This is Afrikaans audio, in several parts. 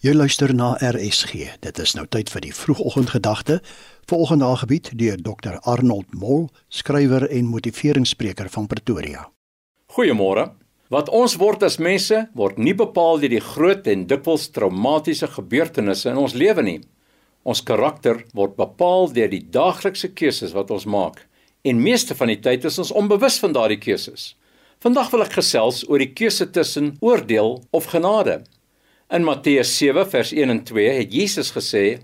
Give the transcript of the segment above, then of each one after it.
Jy luister na RSG. Dit is nou tyd vir die vroegoggendgedagte. Volgende aangebied deur Dr Arnold Mol, skrywer en motiveringsspreker van Pretoria. Goeiemôre. Wat ons word as mense word nie bepaal deur die groot en dikwels traumatiese gebeurtenisse in ons lewe nie. Ons karakter word bepaal deur die daaglikse keuses wat ons maak. En meeste van die tyd is ons onbewus van daardie keuses. Vandag wil ek gesels oor die keuse tussen oordeel of genade. In Matteus 7 vers 1 en 2 het Jesus gesê: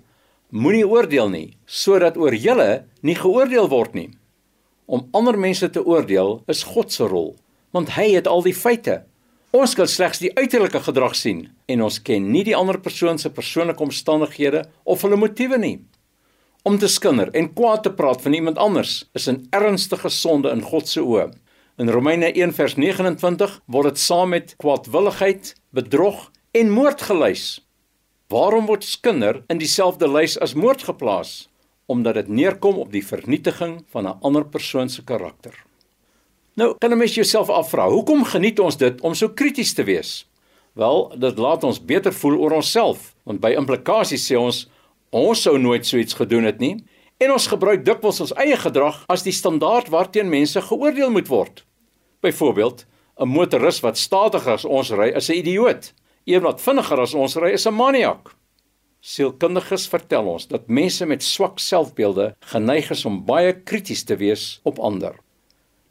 Moenie oordeel nie, sodat oor julle nie geoordeel word nie. Om ander mense te oordeel is God se rol, want hy het al die feite. Ons kan slegs die uiterlike gedrag sien en ons ken nie die ander persoon se persoonlike omstandighede of hulle motiewe nie. Om te skinder en kwaad te praat van iemand anders is 'n ernstige sonde in God se oë. In Romeine 1 vers 29 word dit saam met kwaadwilligheid, bedrog en moord gelys. Waarom word skinder in dieselfde lys as moord geplaas? Omdat dit neerkom op die vernietiging van 'n ander persoon se karakter. Nou, kan 'n mens jouself afvra, hoekom geniet ons dit om so krities te wees? Wel, dit laat ons beter voel oor onsself, want by implikasie sê ons ons sou nooit so iets gedoen het nie. En ons gebruik dikwels ons eie gedrag as die standaard waarteen mense geoordeel moet word. Byvoorbeeld, 'n motoris wat stadiger as ons ry, is 'n idioot. Een wat vinniger as ons ry is 'n maniak. Sielkundiges vertel ons dat mense met swak selfbeelde geneig is om baie krities te wees op ander.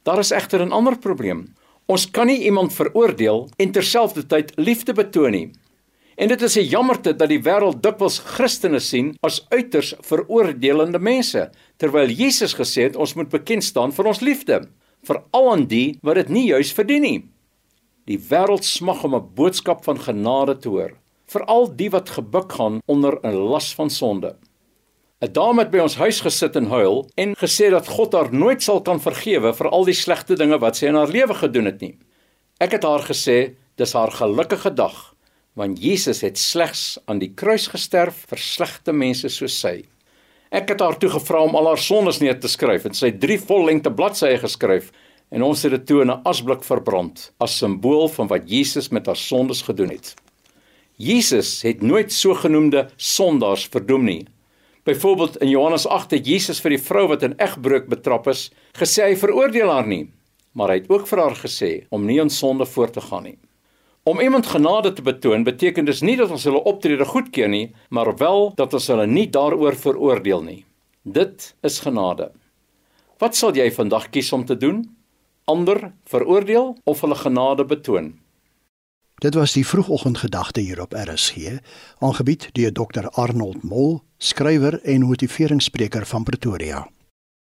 Daar is egter 'n ander probleem. Ons kan nie iemand veroordeel en terselfdertyd liefde betoon nie. En dit is 'n jammerte dat die wêreld dikwels Christene sien as uiters veroordelende mense, terwyl Jesus gesê het ons moet bekend staan vir ons liefde, veral aan die wat dit nie juis verdien nie. Die wêreld smag om 'n boodskap van genade te hoor, veral die wat gebuk gaan onder 'n las van sonde. 'n Dame het by ons huis gesit en huil en gesê dat God haar nooit sal kan vergewe vir al die slegte dinge wat sy in haar lewe gedoen het nie. Ek het haar gesê dis haar gelukkige dag, want Jesus het slegs aan die kruis gesterf vir slegte mense soos sy. Ek het haar toe gevra om al haar sondes neer te skryf en sy drie vollengte bladsye geskryf en ons het dit toe in 'n asblik verbrand as simbool van wat Jesus met haar sondes gedoen het. Jesus het nooit sogenoemde sondaars verdoem nie. Byvoorbeeld in Johannes 8 het Jesus vir die vrou wat in egbreuk betrap is, gesê hy veroordeel haar nie, maar hy het ook vir haar gesê om nie in sonde voort te gaan nie. Om iemand genade te betoon beteken dus nie dat ons hulle optrede goedkeur nie, maar wel dat ons hulle nie daaroor veroordeel nie. Dit is genade. Wat sal jy vandag kies om te doen? Ander veroordeel of hulle genade betoon. Dit was die vroegoggendgedagte hier op RSG, aangebied deur Dr Arnold Mol, skrywer en motiveringsspreker van Pretoria.